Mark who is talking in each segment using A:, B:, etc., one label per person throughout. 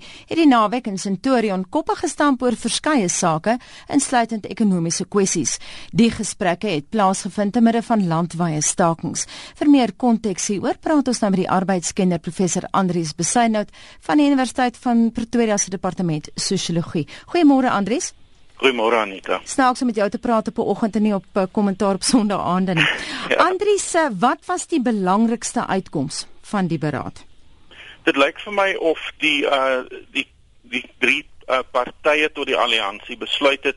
A: het die naweek in Centurion koppe gestamp oor verskeie sake, insluitend ekonomiese kwessies. Die gesprekke het plaasgevind te midde van landwyse stakings. Vir meer konteks hieroor praat ons nou met die arbeidskenner professor Andrius Besuinout van die Universiteit van Pretoria se departement sosiologie. Goeiemôre Andrius.
B: Goeiemôre Anita.
A: Snaaks om met jou te praat op 'n oggend en nie op 'n eh, kommentaar op Sondagaande nie. ja. Andrius, eh, wat was die belangrikste uitkoms van die beraad?
B: Dit lyk vir my of die uh die die drie uh, partye tot die alliansie besluit het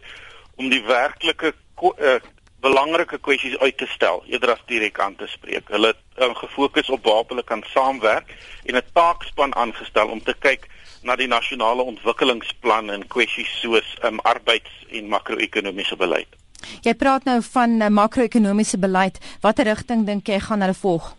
B: om die werklike uh, belangrike kwessies uit te stel eerder as direk aan te spreek. Hulle het uh, gefokus op waar hulle kan saamwerk en 'n taakspan aangestel om te kyk na die nasionale ontwikkelingsplan en kwessies soos um, arbeids- en makro-ekonomiese beleid.
A: Jy praat nou van uh, makro-ekonomiese beleid. Watter rigting dink jy gaan hulle volg?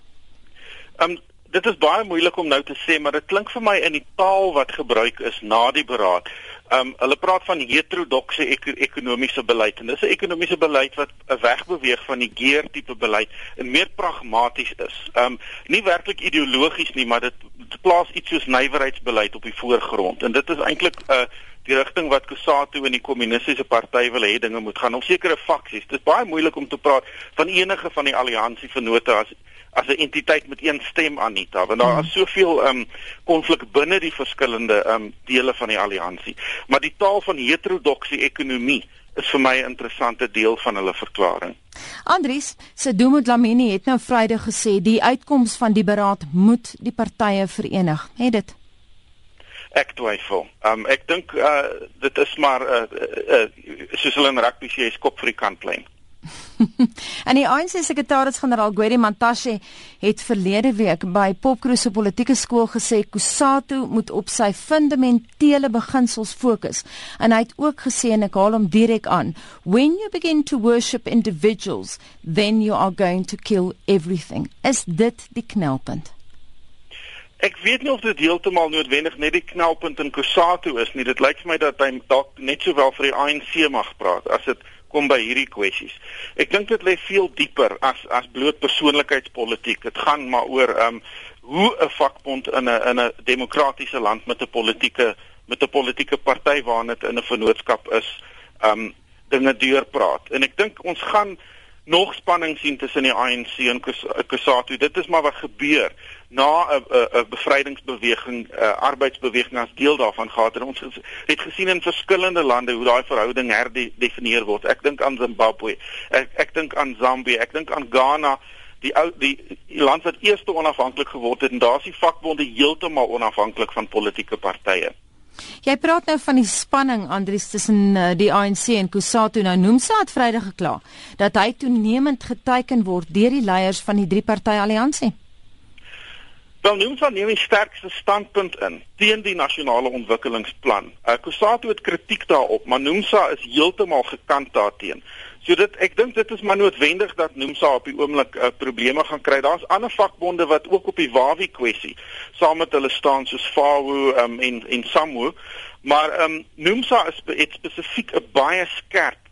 B: Um dit is baie moeilik om nou te sê, maar dit klink vir my in die taal wat gebruik is na die beraad. Um hulle praat van heterodokse ek ekonomiese beleid en dis 'n ekonomiese beleid wat wegbeweeg van die geer tipe beleid en meer pragmaties is. Um nie werklik ideologies nie, maar dit, dit plaas iets soos nywerheidsbeleid op die voorgrond en dit is eintlik 'n uh, die rigting wat Kusatu en die kommunistiese party wil hê dinge moet gaan om sekere faksies. Dit is baie moeilik om te praat van enige van die alliansie vennote as as 'n entiteit met een stem Anita want daar is soveel um konflik binne die verskillende um dele van die alliansie maar die taal van heterodoksie ekonomie is vir my 'n interessante deel van hulle verklaring
A: Andries Sedomo Dlamini het nou Vrydag gesê die uitkoms van die beraad moet die partye verenig het dit
B: Ek twyfel. Um ek dink uh dit is maar uh, uh, uh soos hulle in rugby sê, skop vir die kantlyn.
A: en die ANC sekretaris-generaal Gwedi Mantashe het verlede week by Popkroos se politieke skool gesê Kusatu moet op sy fundamentele beginsels fokus. En hy het ook gesê en ek haal hom direk aan, when you begin to worship individuals, then you are going to kill everything. Is dit die knelpunt?
B: Ek weet nie of dit heeltemal noodwendig net die knelpunt in Kusatu is nie. Dit lyk vir my dat hy dalk net sowel vir die ANC mag praat as dit kom by hierdie kwessies. Ek dink dit lê veel dieper as as bloot persoonlikheidspolitiek. Dit gaan maar oor ehm um, hoe 'n vakbond in 'n in 'n demokratiese land met 'n politieke met 'n politieke party waarna dit in 'n vennootskap is, ehm um, dinge deurpraat. En ek dink ons gaan nog spanning sien tussen die ANC en Kusatu. Dit is maar wat gebeur na 'n 'n bevrydingsbeweging, 'n arbeidsbeweging as deel daarvan gehad en ons het gesien in verskillende lande hoe daai verhouding herdefinieer word. Ek dink aan Zimbabwe. Ek ek dink aan Zambië, ek dink aan Ghana, die ou die, die land wat eers onafhanklik geword het en daar is die vakbonde heeltemal onafhanklik van politieke partye.
A: Jy praat nou van die spanning Andries tussen uh, die ANC en Kusatu nou noem sy het Vrydag gekla dat hy toenemend geteken word deur die leiers van die drie party alliansie.
B: Wel Nomsa neem 'n sterkste standpunt in teen die nasionale ontwikkelingsplan. Uh, Kusatu het kritiek daarop, maar Nomsa is heeltemal gekant daarteen. So dit ek dink dit is maar noodwendig dat Nomsa op die oomblik uh, probleme gaan kry. Daar's ander vakbonde wat ook op die Wawi kwessie saam met hulle staan soos FAWU um, en en SAMWU. Maar ehm um, Nomsa is het spesifiek 'n baie skerp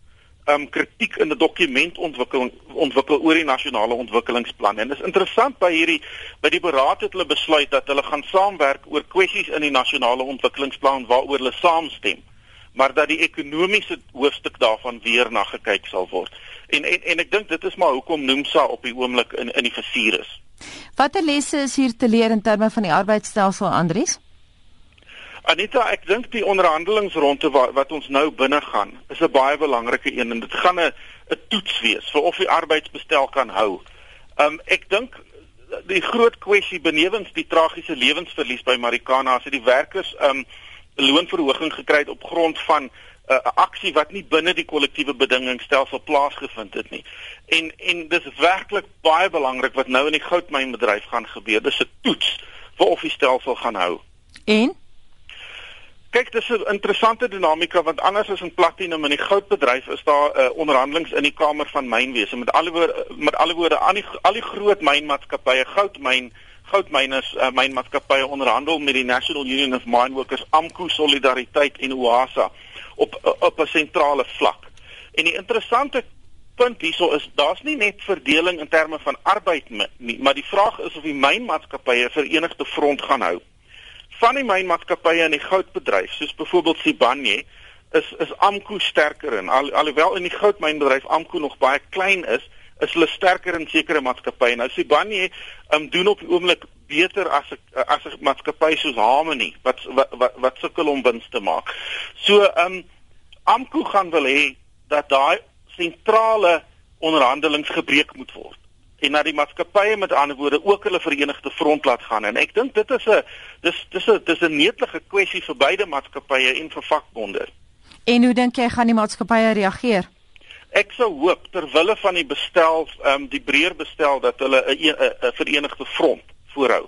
B: um kritiek in 'n dokument ontwikkel ontwikkel oor die nasionale ontwikkelingsplan. En dit is interessant by hierdie by die beraad het hulle besluit dat hulle gaan saamwerk oor kwessies in die nasionale ontwikkelingsplan waaroor hulle saamstem, maar dat die ekonomiese hoofstuk daarvan weer na gekyk sal word. En en en ek dink dit is maar hoekom Nomsa op die oomblik in in die versuur is.
A: Watter lesse is hier te leer in terme van die arbeidsstelsel Andries?
B: Anita, ek dink die onderhandelingsronde wat, wat ons nou binne gaan, is 'n baie belangrike een en dit gaan 'n 'n toets wees vir of die arbeidsbestel kan hou. Um ek dink die groot kwessie benewens die tragiese lewensverlies by Marikana as dit die werkers um loonverhoging gekry het op grond van 'n uh, aksie wat nie binne die kollektiewe bedingingsstelsel plaasgevind het nie. En en dis werklik baie belangrik wat nou in die goudmynbedryf gaan gebeur. Dis 'n toets vir of die stelsel gaan hou.
A: En
B: Kyk, dis 'n interessante dinamika want anders as in platinum en die goudbedryf is daar 'n uh, onderhandelinge in die kamer van mynwese met alle woorde met alle woorde aan die al die groot mynmaatskappye, goudmyn, goudmyners, uh, mynmaatskappye onderhandel met die National Union of Mine Workers, AMKU Solidariteit en OASA op op 'n sentrale vlak. En die interessante punt hierso is daar's nie net verdeling in terme van arbeid nie, maar die vraag is of die mynmaatskappye 'n verenigde front gaan hou van die mynmaatskappye in die goudbedryf, soos byvoorbeeld Sibanye, is is Amku sterker in. Al, alhoewel in die goudmynbedryf Amku nog baie klein is, is hulle sterker in sekere maatskappye. Nou Sibanye um, doen op die oomblik beter as as 'n maatskappy soos Harmony wat wat wat, wat sukkel om wins te maak. So ehm um, Amku gaan wil hê dat daai sentrale onderhandelings gebreek moet word en dat die maatskappye met ander woorde ook hulle verenigde front laat gaan en ek dink dit is 'n dis dis 'n dis 'n netelige kwessie vir beide maatskappye en vir vakbonde.
A: En hoe dink jy gaan die maatskappye reageer?
B: Ek sou hoop ter wille van die bestel ehm um, die breër bestel dat hulle 'n 'n verenigde front voorhou.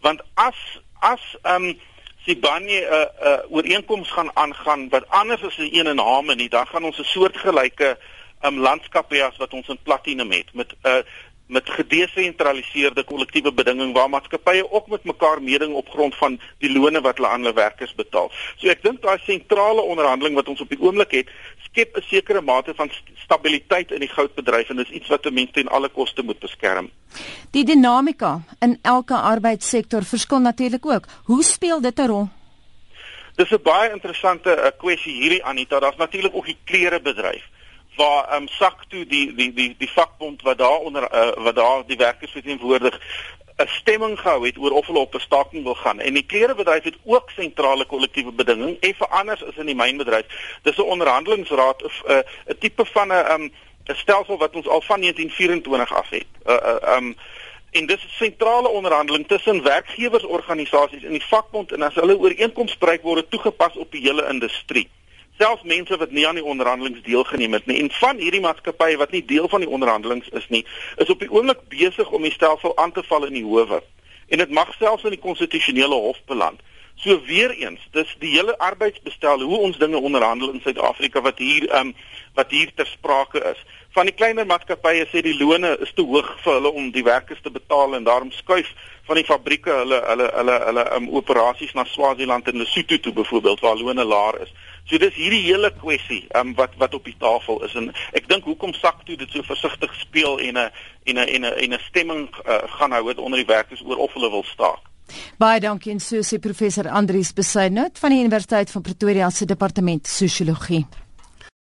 B: Want as as ehm um, Sibanye 'n uh, 'n uh, ooreenkoms gaan aangaan wat anders is as die een in Harmony, dan gaan ons 'n soortgelyke um, landskap hê as wat ons in Platinum het met 'n uh, met gedesentraliseerde kollektiewe bedinging waar maatskappye ook met mekaar meeding op grond van die lone wat hulle aan hulle werkers betaal. So ek dink daai sentrale onderhandeling wat ons op die oomblik het, skep 'n sekere mate van stabiliteit in die goudbedryf en dis iets wat mense ten alle koste moet beskerm.
A: Die dinamika in elke arbeidssektor verskil natuurlik ook. Hoe speel dit 'n rol?
B: Dis 'n baie interessante uh, kwessie hierdie Anita. Daar's natuurlik ook die klerebedryf waar ehm um, sak toe die die die die vakbond wat daar onder uh, wat daar die werkers verteenwoordig 'n stemming gehou het oor of hulle op 'n staking wil gaan en die klerebedryf het ook sentrale kollektiewe bedinging effe anders as in die mynbedryf. Dis 'n onderhandelingsraad of 'n uh, 'n tipe van 'n ehm um, 'n stelsel wat ons al van 1924 af het. uh, eh, 'n uh, um, en dis sentrale onderhandeling tussen werkgewersorganisasies en die vakbond en as hulle ooreenkomste bereik word toegepas op die hele industrie selfs mense wat nie aan die onderhandelings deelgeneem het nie en van hierdie maatskappye wat nie deel van die onderhandelings is nie, is op die oomblik besig om die stelsel aan te val in die howe. En dit mag selfs in die konstitusionele hof beland. So weer eens, dis die hele arbeidsbestel hoe ons dinge onderhandel in Suid-Afrika wat hier um wat hier ter sprake is. Van die kleiner maatskappye sê die loone is te hoog vir hulle om die werkers te betaal en daarom skuif van die fabrieke hulle hulle hulle hulle um operasies na Swaziland en Lesotho toe byvoorbeeld waar loone laer is. So dis hierdie hele kwessie um, wat wat op die tafel is en ek dink hoekom sak toe dit so versigtig speel en 'n en 'n en 'n en 'n stemming uh, gaan hou onder die werkers oor of hulle wil staak.
A: Baie dankie en so sê professor Andrius Besuidnout van die Universiteit van Pretoria se departement sosiologie.